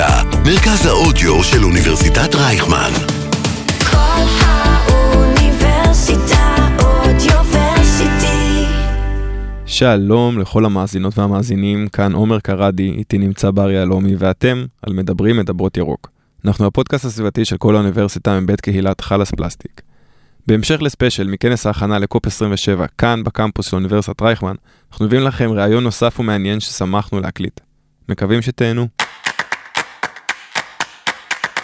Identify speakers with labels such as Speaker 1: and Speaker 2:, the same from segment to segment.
Speaker 1: האוניברסיטה, מרכז האודיו של אוניברסיטת רייכמן.
Speaker 2: כל האוניברסיטה אודיוורסיטי.
Speaker 3: שלום לכל המאזינות והמאזינים, כאן עומר קרדי, איתי נמצא בר יהלומי, ואתם על מדברים מדברות ירוק. אנחנו הפודקאסט הסביבתי של כל האוניברסיטה מבית קהילת חלאס פלסטיק. בהמשך לספיישל מכנס ההכנה לקופ 27, כאן בקמפוס של אוניברסיטת רייכמן, אנחנו מביאים לכם ראיון נוסף ומעניין ששמחנו להקליט. מקווים שתהנו.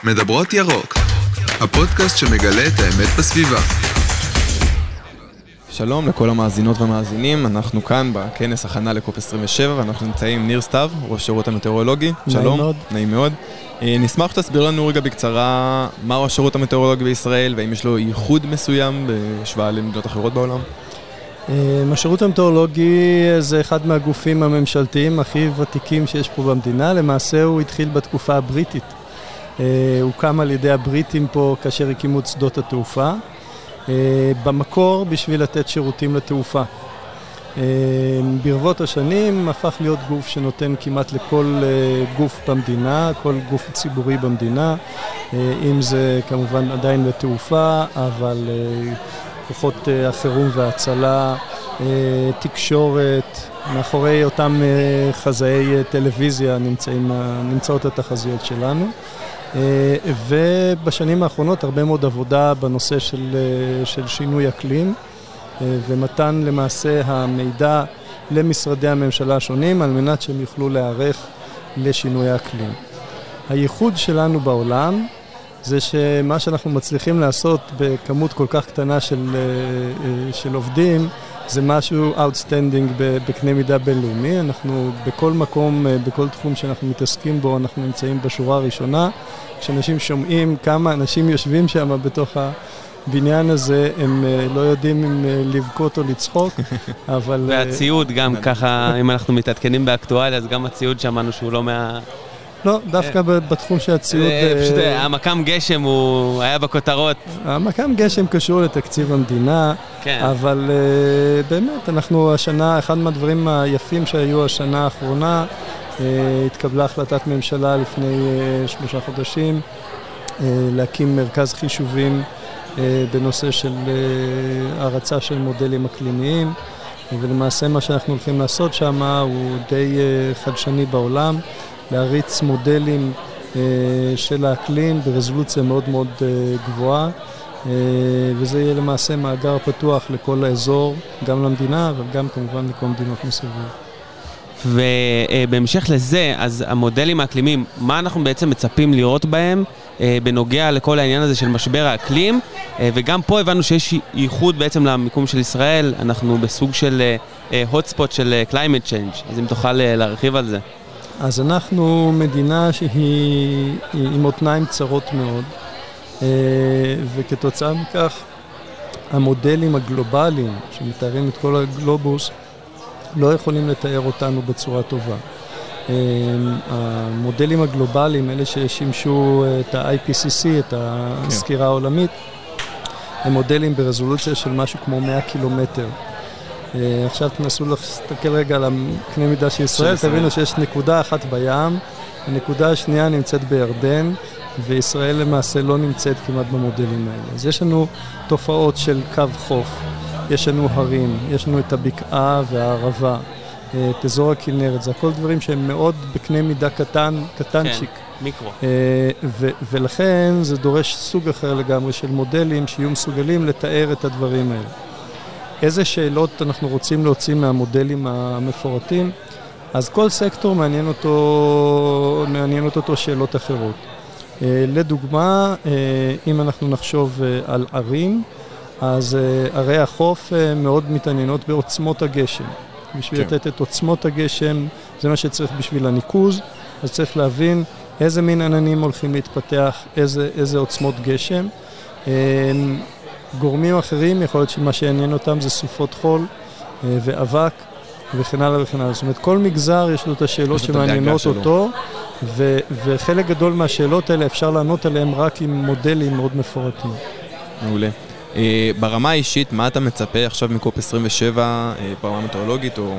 Speaker 4: מדברות ירוק, הפודקאסט שמגלה את האמת בסביבה.
Speaker 3: שלום לכל המאזינות והמאזינים, אנחנו כאן בכנס הכנה לקופ 27 ואנחנו נמצאים עם ניר סתיו, ראש שירות המטאורולוגי.
Speaker 5: נעים
Speaker 3: שלום.
Speaker 5: מאוד.
Speaker 3: נעים מאוד. אה, נשמח שתסביר לנו רגע בקצרה מהו השירות המטאורולוגי בישראל והאם יש לו ייחוד מסוים בהשוואה למדינות אחרות בעולם.
Speaker 5: אה, השירות המטאורולוגי זה אחד מהגופים הממשלתיים הכי ותיקים שיש פה במדינה, למעשה הוא התחיל בתקופה הבריטית. אה, הוא קם על ידי הבריטים פה כאשר הקימו את שדות התעופה, אה, במקור בשביל לתת שירותים לתעופה. אה, ברבות השנים הפך להיות גוף שנותן כמעט לכל גוף במדינה, כל גוף ציבורי במדינה, אם זה כמובן עדיין לתעופה, אבל כוחות החירום וההצלה, תקשורת, מאחורי אותם חזאי טלוויזיה נמצאים, נמצאות התחזיות שלנו. אה, ובשנים האחרונות הרבה מאוד עבודה בנושא של, אה, של שינוי אקלים אה, ומתן למעשה המידע למשרדי הממשלה השונים על מנת שהם יוכלו להיערך לשינוי האקלים. הייחוד שלנו בעולם זה שמה שאנחנו מצליחים לעשות בכמות כל כך קטנה של, של עובדים זה משהו outstanding בקנה מידה בינלאומי. אנחנו בכל מקום, אה, בכל תחום שאנחנו מתעסקים בו, אנחנו נמצאים בשורה הראשונה. כשאנשים שומעים כמה אנשים יושבים שם בתוך הבניין הזה, הם אה, לא יודעים אם אה, לבכות או לצחוק, אבל...
Speaker 6: והציוד גם ככה, אם אנחנו מתעדכנים באקטואליה, אז גם הציוד שמענו שהוא לא מה...
Speaker 5: לא, דווקא בתחום של הציוד...
Speaker 6: אה, פשוט
Speaker 5: אה,
Speaker 6: אה, המקם גשם הוא היה בכותרות.
Speaker 5: המכ"ם גשם קשור לתקציב המדינה,
Speaker 6: כן.
Speaker 5: אבל באמת, אנחנו השנה, אחד מהדברים היפים שהיו השנה האחרונה, התקבלה החלטת ממשלה לפני שלושה חודשים להקים מרכז חישובים בנושא של הרצה של מודלים אקלימיים, ולמעשה מה שאנחנו הולכים לעשות שם הוא די חדשני בעולם, להריץ מודלים uh, של האקלים ברזולוציה מאוד מאוד uh, גבוהה. אה, וזה יהיה למעשה מאגר פתוח לכל האזור, גם למדינה, אבל גם כמובן לכל מדינות מסביב.
Speaker 6: ובהמשך לזה, אז המודלים האקלימיים, מה אנחנו בעצם מצפים לראות בהם אה, בנוגע לכל העניין הזה של משבר האקלים? אה, וגם פה הבנו שיש ייחוד בעצם למיקום של ישראל, אנחנו בסוג של hot spot של אה, climate change, אז אם תוכל אה, להרחיב על זה.
Speaker 5: אז אנחנו מדינה שהיא היא עם מותניים צרות מאוד, אה, וכתוצאה מכך המודלים הגלובליים שמתארים את כל הגלובוס לא יכולים לתאר אותנו בצורה טובה. אה, המודלים הגלובליים, אלה ששימשו את ה-IPCC, את הסקירה העולמית, הם מודלים ברזולוציה של משהו כמו 100 קילומטר. אה, עכשיו תנסו להסתכל רגע על הקנה מידה של ישראל. תבינו שיש נקודה אחת בים, הנקודה השנייה נמצאת בירדן, וישראל למעשה לא נמצאת כמעט במודלים האלה. אז יש לנו תופעות של קו חוף, יש לנו הרים, יש לנו את הבקעה והערבה, אה, את אזור הכנרת, זה הכל דברים שהם מאוד בקנה מידה קטן, קטנצ'יק.
Speaker 6: מיקרו.
Speaker 5: אה, ו- ולכן זה דורש סוג אחר לגמרי של מודלים שיהיו מסוגלים לתאר את הדברים האלה. איזה שאלות אנחנו רוצים להוציא מהמודלים המפורטים? אז כל סקטור מעניין אותו, מעניינות אותו שאלות אחרות. אה, לדוגמה, אה, אם אנחנו נחשוב אה, על ערים, אז ערי החוף מאוד מתעניינות בעוצמות הגשם. בשביל
Speaker 3: כן.
Speaker 5: לתת את עוצמות הגשם, זה מה שצריך בשביל הניקוז, אז צריך להבין איזה מין עננים הולכים להתפתח, איזה, איזה עוצמות גשם. גורמים אחרים, יכול להיות שמה שיעניין אותם זה סופות חול אה, ואבק וכן הלאה וכן הלאה. זאת אומרת, כל מגזר יש לו את השאלות שמעניינות. אותו, ו- וחלק גדול מהשאלות האלה אפשר לענות עליהן רק עם מודלים מאוד מפורטים.
Speaker 3: מעולה. אה, ברמה האישית, מה אתה מצפה עכשיו מקופ 27, אה, ברמה המטאורולוגית, או,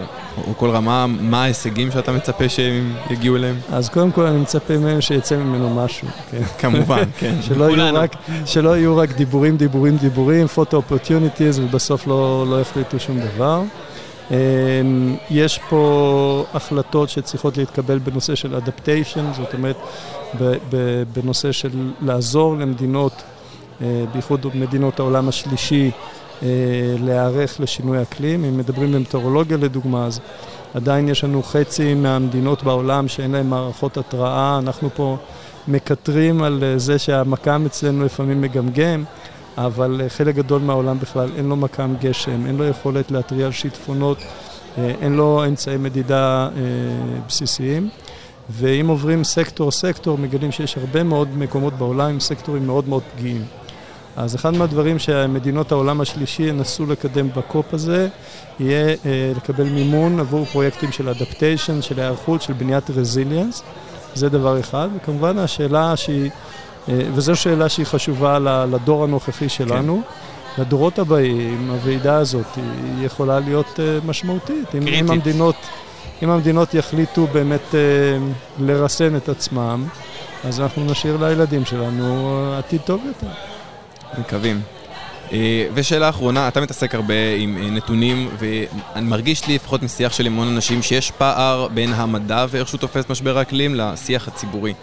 Speaker 3: או כל רמה, מה ההישגים שאתה מצפה שהם יגיעו אליהם?
Speaker 5: אז קודם כל אני מצפה מהם שיצא ממנו משהו. כן.
Speaker 3: כמובן, כן.
Speaker 5: שלא יהיו. רק, שלא יהיו רק דיבורים, דיבורים, דיבורים, photo opportunities, ובסוף לא, לא יחליטו שום דבר. אמ, יש פה החלטות שצריכות להתקבל בנושא של adaptation, זאת אומרת, ב- ב- בנושא של לעזור למדינות, בייחוד מדינות העולם השלישי, אה, להיערך לשינוי אקלים. אם מדברים במטאורולוגיה לדוגמה, אז עדיין יש לנו חצי מהמדינות בעולם שאין להן מערכות התראה. אנחנו פה מקטרים על אה, זה שהמקם אצלנו לפעמים מגמגם, אבל אה, חלק גדול מהעולם בכלל אין לו מקם גשם, אין לו יכולת להתריע על שיטפונות, אה, אין לו אמצעי מדידה אה, בסיסיים. ואם עוברים סקטור-סקטור, מגלים שיש הרבה מאוד מקומות בעולם עם סקטורים מאוד מאוד פגיעים. אז אחד מהדברים שמדינות העולם השלישי ינסו לקדם בקופ הזה, יהיה אה, לקבל מימון עבור פרויקטים של אדפטיישן, של היערכות, של בניית רזיליאנס. זה דבר אחד. וכמובן השאלה שהיא, אה, וזו שאלה שהיא חשובה לדור הנוכחי שלנו. כן. לדורות הבאים, הוועידה הזאת היא יכולה להיות אה, משמעותית. אם,
Speaker 6: קריטית.
Speaker 5: אם, המדינות, אם המדינות יחליטו באמת אה, לרסן את עצמם, אז אנחנו נשאיר לילדים שלנו עתיד טוב יותר.
Speaker 3: מקווים. אה, ושאלה אחרונה, אתה מתעסק הרבה עם אה, נתונים, ואני מרגיש לי, לפחות משיח של המון אנשים, שיש פער בין המדע ואיך שהוא תופס משבר האקלים לשיח הציבורי.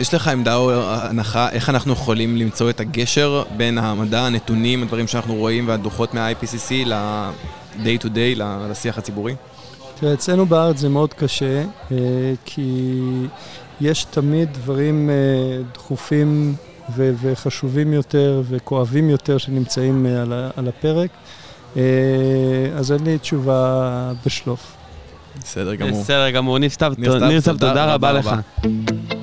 Speaker 3: יש לך עמדה או הנחה איך אנחנו יכולים למצוא את הגשר בין המדע, הנתונים, הדברים שאנחנו רואים והדוחות מה-IPCC ל-day to day, לשיח הציבורי?
Speaker 5: תראה, אצלנו בארץ זה מאוד קשה, אה, כי יש תמיד דברים דחופים ו- וחשובים יותר וכואבים יותר שנמצאים אה, על ה- על הפרק, אה, אז אין לי תשובה בשלוף.
Speaker 3: בסדר גמור.
Speaker 6: בסדר גמור, ניר סתיו,
Speaker 3: תודה
Speaker 6: תודה רבה
Speaker 3: רבה
Speaker 6: לך.
Speaker 3: רבה.